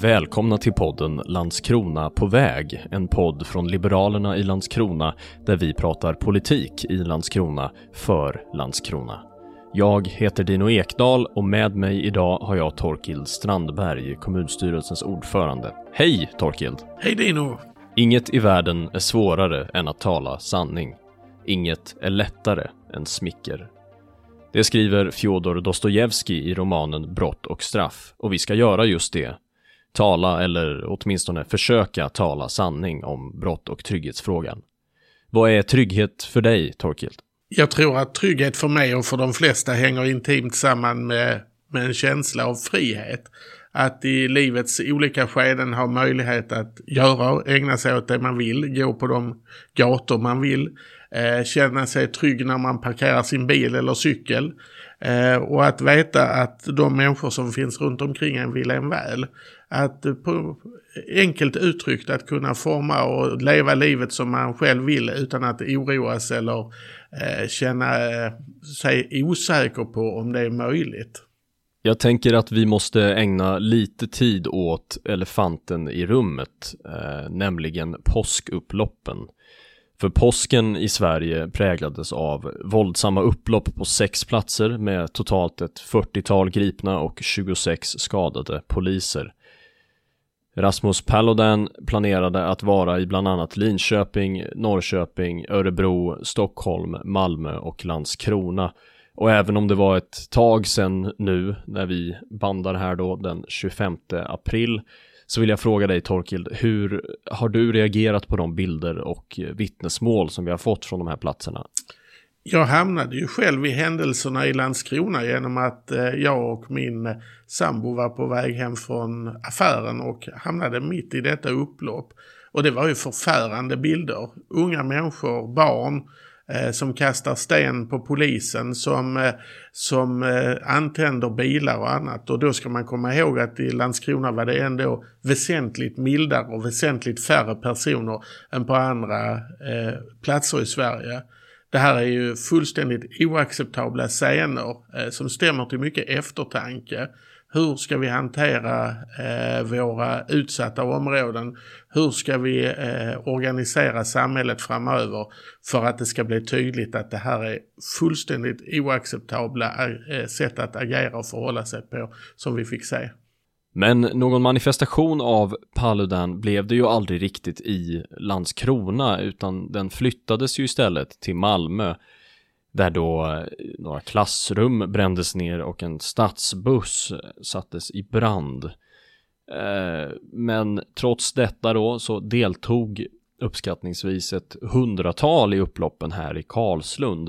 Välkomna till podden Landskrona på väg, en podd från Liberalerna i Landskrona där vi pratar politik i Landskrona för Landskrona. Jag heter Dino Ekdal och med mig idag har jag Torkild Strandberg, kommunstyrelsens ordförande. Hej Torkild! Hej Dino! Inget i världen är svårare än att tala sanning. Inget är lättare än smicker. Det skriver Fjodor Dostojevskij i romanen Brott och straff och vi ska göra just det. Tala eller åtminstone försöka tala sanning om brott och trygghetsfrågan. Vad är trygghet för dig, Torkild? Jag tror att trygghet för mig och för de flesta hänger intimt samman med, med en känsla av frihet. Att i livets olika skeden ha möjlighet att göra och ägna sig åt det man vill, gå på de gator man vill, eh, känna sig trygg när man parkerar sin bil eller cykel. Eh, och att veta att de människor som finns runt omkring en vill en väl. Att på, enkelt uttryckt att kunna forma och leva livet som man själv vill utan att oroas eller eh, känna eh, sig osäker på om det är möjligt. Jag tänker att vi måste ägna lite tid åt elefanten i rummet, eh, nämligen påskupploppen. För påsken i Sverige präglades av våldsamma upplopp på sex platser med totalt ett 40-tal gripna och 26 skadade poliser. Rasmus Paludan planerade att vara i bland annat Linköping, Norrköping, Örebro, Stockholm, Malmö och Landskrona. Och även om det var ett tag sedan nu när vi bandar här då den 25 april så vill jag fråga dig Torkild, hur har du reagerat på de bilder och vittnesmål som vi har fått från de här platserna? Jag hamnade ju själv i händelserna i Landskrona genom att eh, jag och min sambo var på väg hem från affären och hamnade mitt i detta upplopp. Och det var ju förfärande bilder. Unga människor, barn, eh, som kastar sten på polisen, som, eh, som eh, antänder bilar och annat. Och då ska man komma ihåg att i Landskrona var det ändå väsentligt mildare och väsentligt färre personer än på andra eh, platser i Sverige. Det här är ju fullständigt oacceptabla scener eh, som stämmer till mycket eftertanke. Hur ska vi hantera eh, våra utsatta områden? Hur ska vi eh, organisera samhället framöver för att det ska bli tydligt att det här är fullständigt oacceptabla eh, sätt att agera och förhålla sig på som vi fick se. Men någon manifestation av Paludan blev det ju aldrig riktigt i Landskrona utan den flyttades ju istället till Malmö där då eh, några klassrum brändes ner och en stadsbuss sattes i brand. Eh, men trots detta då så deltog uppskattningsvis ett hundratal i upploppen här i Karlslund.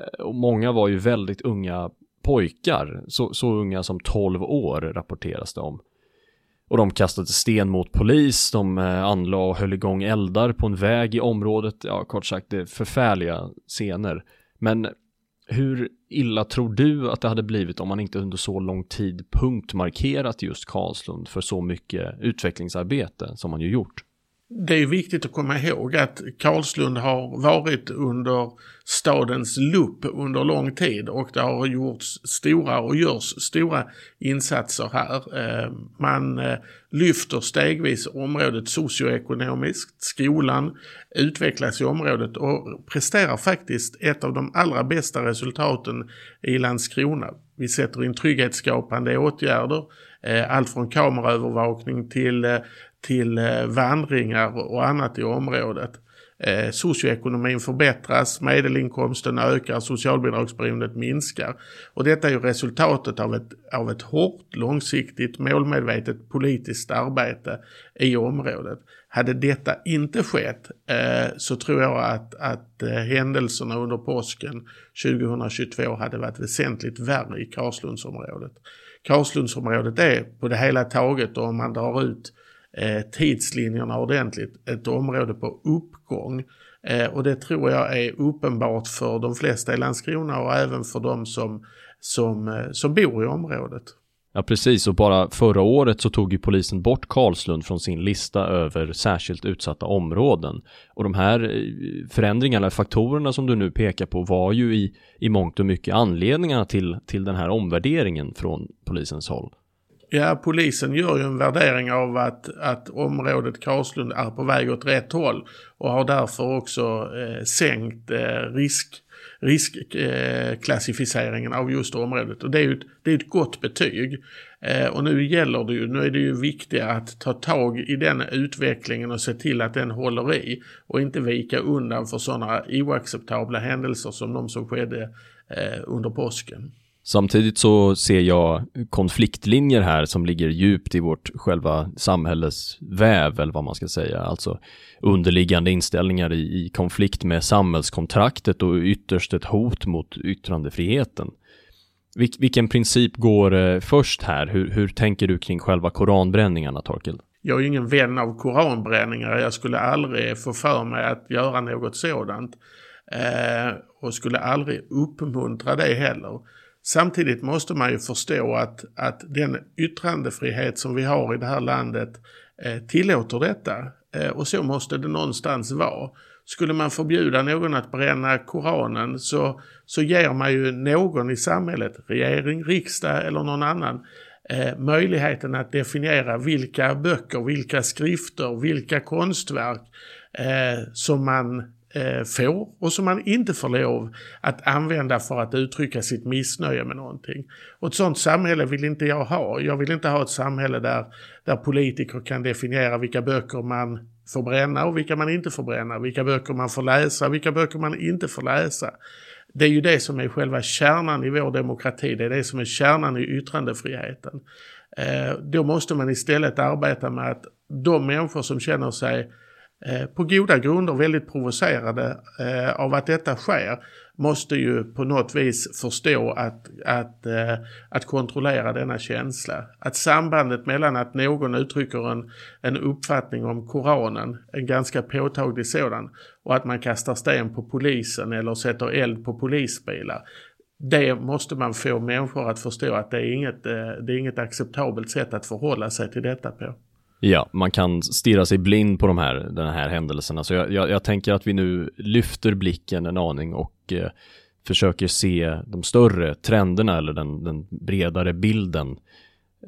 Eh, och många var ju väldigt unga pojkar, så, så unga som 12 år rapporteras det om. Och de kastade sten mot polis, de eh, anlade och höll igång eldar på en väg i området. Ja, kort sagt, det är förfärliga scener. Men hur illa tror du att det hade blivit om man inte under så lång tid punktmarkerat just Karlslund för så mycket utvecklingsarbete som man ju gjort? Det är viktigt att komma ihåg att Karlslund har varit under stadens lupp under lång tid och det har gjorts stora och görs stora insatser här. Eh, man eh, lyfter stegvis området socioekonomiskt, skolan utvecklas i området och presterar faktiskt ett av de allra bästa resultaten i Landskrona. Vi sätter in trygghetsskapande åtgärder, eh, allt från kameraövervakning till till eh, vandringar och annat i området. Eh, socioekonomin förbättras, medelinkomsten ökar, socialbidragsberoendet minskar. Och detta är ju resultatet av ett, av ett hårt, långsiktigt, målmedvetet politiskt arbete i området. Hade detta inte skett eh, så tror jag att, att eh, händelserna under påsken 2022 hade varit väsentligt värre i Karlslundsområdet. Karlslundsområdet är på det hela taget, om man drar ut eh, tidslinjerna ordentligt, ett område på uppgång. Eh, och det tror jag är uppenbart för de flesta i Landskrona och även för de som, som, eh, som bor i området. Ja precis och bara förra året så tog ju polisen bort Karlslund från sin lista över särskilt utsatta områden. Och de här eh, förändringarna, faktorerna som du nu pekar på var ju i, i mångt och mycket anledningarna till, till den här omvärderingen från polisens håll. Ja, polisen gör ju en värdering av att, att området Karlslund är på väg åt rätt håll och har därför också eh, sänkt eh, risk riskklassificeringen eh, av just området. Och det är ju ett, det är ett gott betyg. Eh, och nu gäller det ju, nu är det ju viktigt att ta tag i den utvecklingen och se till att den håller i och inte vika undan för sådana oacceptabla händelser som de som skedde eh, under påsken. Samtidigt så ser jag konfliktlinjer här som ligger djupt i vårt själva samhälles väv eller vad man ska säga. Alltså underliggande inställningar i, i konflikt med samhällskontraktet och ytterst ett hot mot yttrandefriheten. Vil, vilken princip går eh, först här? Hur, hur tänker du kring själva koranbränningarna, Torkel? Jag är ingen vän av koranbränningar. Jag skulle aldrig få för mig att göra något sådant. Eh, och skulle aldrig uppmuntra det heller. Samtidigt måste man ju förstå att, att den yttrandefrihet som vi har i det här landet eh, tillåter detta. Eh, och så måste det någonstans vara. Skulle man förbjuda någon att bränna Koranen så, så ger man ju någon i samhället, regering, riksdag eller någon annan, eh, möjligheten att definiera vilka böcker, vilka skrifter, vilka konstverk eh, som man eh, får och som man inte får lov att använda för att uttrycka sitt missnöje med någonting. Och ett sånt samhälle vill inte jag ha. Jag vill inte ha ett samhälle där, där politiker kan definiera vilka böcker man får bränna och vilka man inte får bränna, vilka böcker man får läsa, och vilka böcker man inte får läsa. Det är ju det som är själva kärnan i vår demokrati, det är det som är kärnan i yttrandefriheten. Eh, då måste man istället arbeta med att de människor som känner sig Eh, på goda grunder väldigt provocerade eh, av att detta sker måste ju på något vis förstå att, att, eh, att kontrollera denna känsla. Att sambandet mellan att någon uttrycker en, en uppfattning om Koranen, en ganska påtaglig sådan, och att man kastar sten på polisen eller sätter eld på polisbilar. Det måste man få människor att förstå att det är inget, eh, det är inget acceptabelt sätt att förhålla sig till detta på. Ja, man kan stirra sig blind på de här, den här händelserna. Så jag, jag, jag tänker att vi nu lyfter blicken en aning och eh, försöker se de större trenderna eller den, den bredare bilden.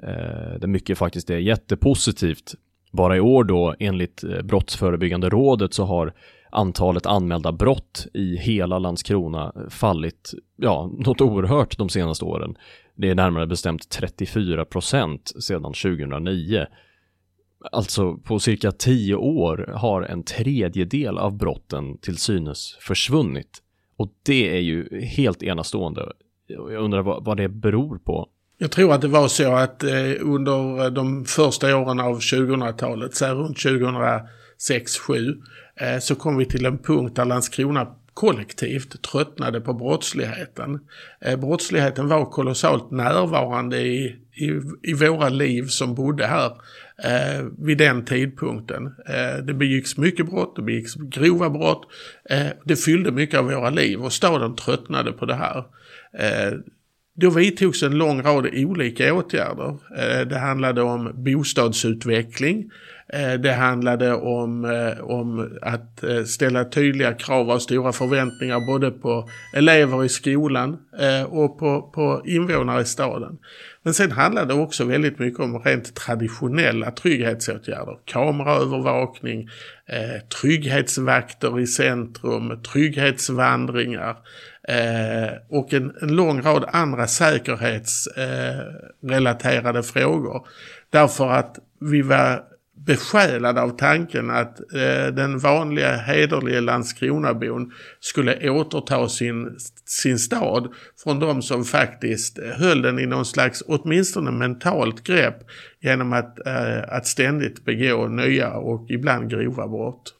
Eh, där mycket faktiskt är jättepositivt. Bara i år då, enligt eh, Brottsförebyggande rådet, så har antalet anmälda brott i hela Landskrona fallit, ja, något oerhört de senaste åren. Det är närmare bestämt 34 procent sedan 2009. Alltså på cirka tio år har en tredjedel av brotten till synes försvunnit. Och det är ju helt enastående. Jag undrar vad, vad det beror på. Jag tror att det var så att eh, under eh, de första åren av 2000-talet, så runt 2006-2007, eh, så kom vi till en punkt där Landskrona kollektivt tröttnade på brottsligheten. Eh, brottsligheten var kolossalt närvarande i, i, i våra liv som bodde här eh, vid den tidpunkten. Eh, det begicks mycket brott, det begicks grova brott. Eh, det fyllde mycket av våra liv och staden tröttnade på det här. Eh, då vidtogs en lång rad olika åtgärder. Eh, det handlade om bostadsutveckling. Eh, det handlade om, eh, om att eh, ställa tydliga krav och stora förväntningar både på elever i skolan och på, på invånare i staden. Men sen handlade det också väldigt mycket om rent traditionella trygghetsåtgärder. Kameraövervakning, trygghetsvakter i centrum, trygghetsvandringar. Och en, en, lång rad andra säkerhetsrelaterade frågor. Därför att vi var besjälade av tanken att eh, den vanliga hederliga Landskronabon skulle återta sin, sin stad från de som faktiskt eh, höll den i någon slags åtminstone mentalt grepp genom att, eh, att ständigt begå nya och ibland grova brott.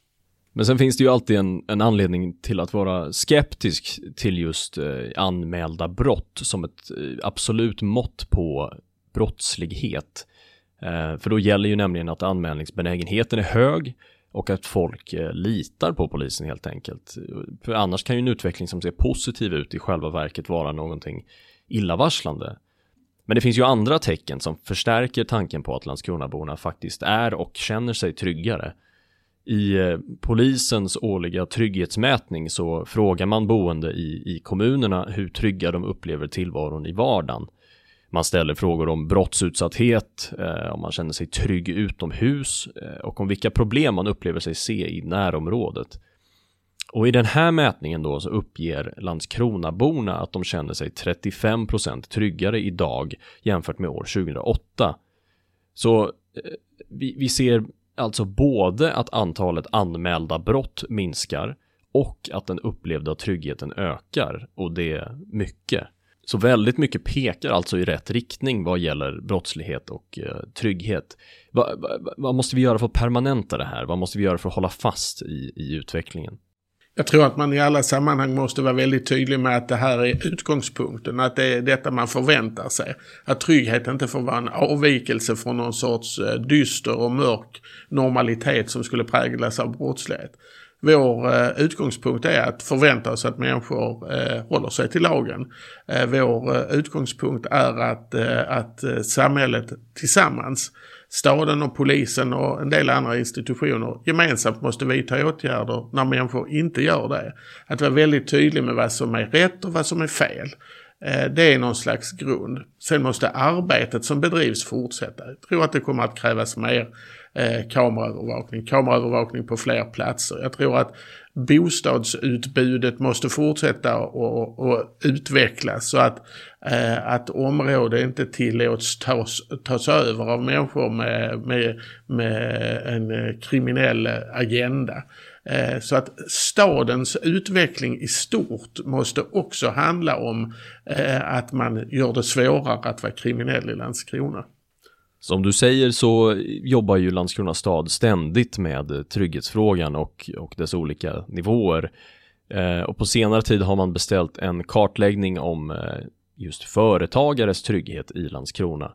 Men sen finns det ju alltid en, en anledning till att vara skeptisk till just eh, anmälda brott som ett eh, absolut mått på brottslighet. Eh, för då gäller ju nämligen att anmälningsbenägenheten är hög och att folk eh, litar på polisen helt enkelt. För annars kan ju en utveckling som ser positiv ut i själva verket vara någonting illavarslande. Men det finns ju andra tecken som förstärker tanken på att Landskronaborna faktiskt är och känner sig tryggare. I eh, polisens årliga trygghetsmätning så frågar man boende i, i kommunerna hur trygga de upplever tillvaron i vardagen. Man ställer frågor om brottsutsatthet, eh, om man känner sig trygg utomhus eh, och om vilka problem man upplever sig se i närområdet. Och i den här mätningen då så uppger Landskronaborna att de känner sig 35% tryggare idag jämfört med år 2008. Så eh, vi, vi ser alltså både att antalet anmälda brott minskar och att den upplevda tryggheten ökar och det mycket. Så väldigt mycket pekar alltså i rätt riktning vad gäller brottslighet och eh, trygghet. Va, va, vad måste vi göra för att permanenta det här? Vad måste vi göra för att hålla fast i, i utvecklingen? Jag tror att man i alla sammanhang måste vara väldigt tydlig med att det här är utgångspunkten, att det är detta man förväntar sig. Att trygghet inte får vara en avvikelse från någon sorts eh, dyster och mörk normalitet som skulle präglas av brottslighet. Vår eh, utgångspunkt är att förvänta oss att människor eh, håller sig till lagen. Eh, vår eh, utgångspunkt är att, eh, att eh, samhället tillsammans, staden och polisen och en del andra institutioner gemensamt måste vidta åtgärder när människor inte gör det. Att vara väldigt tydlig med vad som är rätt och vad som är fel. Eh, det är någon slags grund. Sen måste arbetet som bedrivs fortsätta. Jag tror att det kommer att krävas mer eh, kameraövervakning, kameraövervakning på fler platser. Jag tror att bostadsutbudet måste fortsätta och, utvecklas så att, eh, att områden inte tillåts tas, tas över av människor med, med, med en eh, kriminell agenda. Eh, så att stadens utveckling i stort måste också handla om eh, att man gör det svårare att vara kriminell i Landskrona. Som du säger så jobbar ju Landskrona stad ständigt med trygghetsfrågan och, och dess olika nivåer. Eh, och på senare tid har man beställt en kartläggning om eh, just företagares trygghet i Landskrona.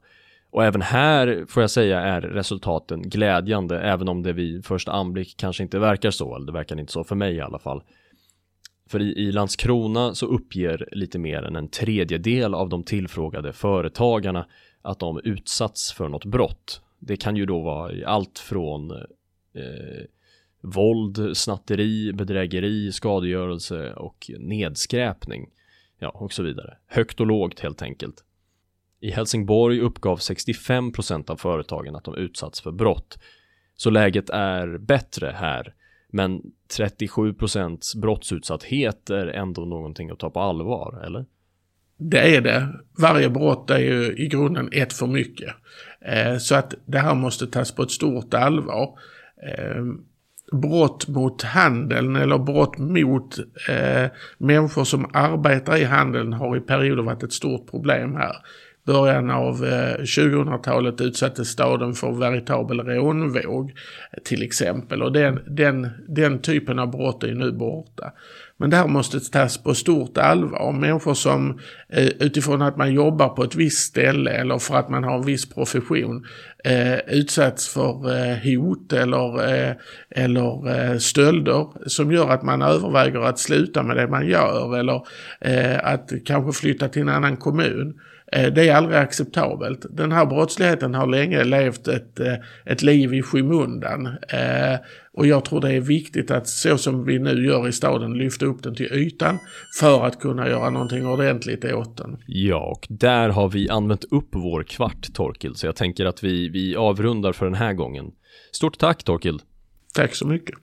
Och även här får jag säga är resultaten glädjande, även om det vid första anblick kanske inte verkar så, eller det verkar inte så för mig i alla fall. För i, i Landskrona så uppger lite mer än en tredjedel av de tillfrågade företagarna att de utsatts för något brott. Det kan ju då vara allt från eh, våld, snatteri, bedrägeri, skadegörelse och nedskräpning. Ja, och så vidare. Högt och lågt helt enkelt. I Helsingborg uppgav 65% av företagen att de utsatts för brott. Så läget är bättre här. Men 37% brottsutsatthet är ändå någonting att ta på allvar, eller? Det är det. Varje brott är ju i grunden ett för mycket. Eh, så att det här måste tas på ett stort allvar. Eh, brott mot handeln eller brott mot eh, människor som arbetar i handeln har i perioder varit ett stort problem här början av 2000-talet utsattes staden för veritabel rånvåg till exempel. Och den, den, den typen av brott är nu borta. Men det här måste tas på stort allvar. Människor som eh, utifrån att man jobbar på ett visst ställe eller för att man har en viss profession eh, för eh, hot eller, eh, eller eh, stölder som gör att man överväger att sluta med det man gör eller eh, att kanske flytta till en annan kommun. Eh, det är aldrig acceptabelt. Den här brottsligheten har länge levt ett, eh, ett liv i skymundan. Eh, och jag tror det är viktigt att så som vi nu gör i staden lyfta upp den till ytan för att kunna göra någonting ordentligt åt den. Ja, och där har vi använt upp vår kvart Torkild, så jag tänker att vi, vi avrundar för den här gången. Stort tack Torkild! Tack så mycket!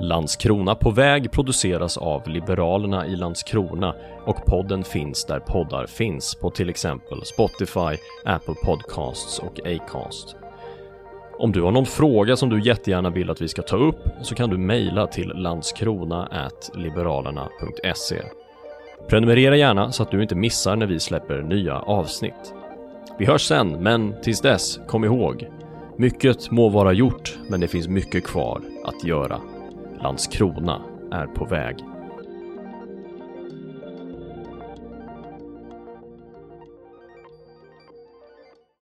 Landskrona på väg produceras av Liberalerna i Landskrona och podden finns där poddar finns på till exempel Spotify, Apple Podcasts och Acast. Om du har någon fråga som du jättegärna vill att vi ska ta upp så kan du mejla till landskrona.liberalerna.se. Prenumerera gärna så att du inte missar när vi släpper nya avsnitt. Vi hörs sen, men tills dess, kom ihåg. Mycket må vara gjort, men det finns mycket kvar att göra. Landskrona är på väg.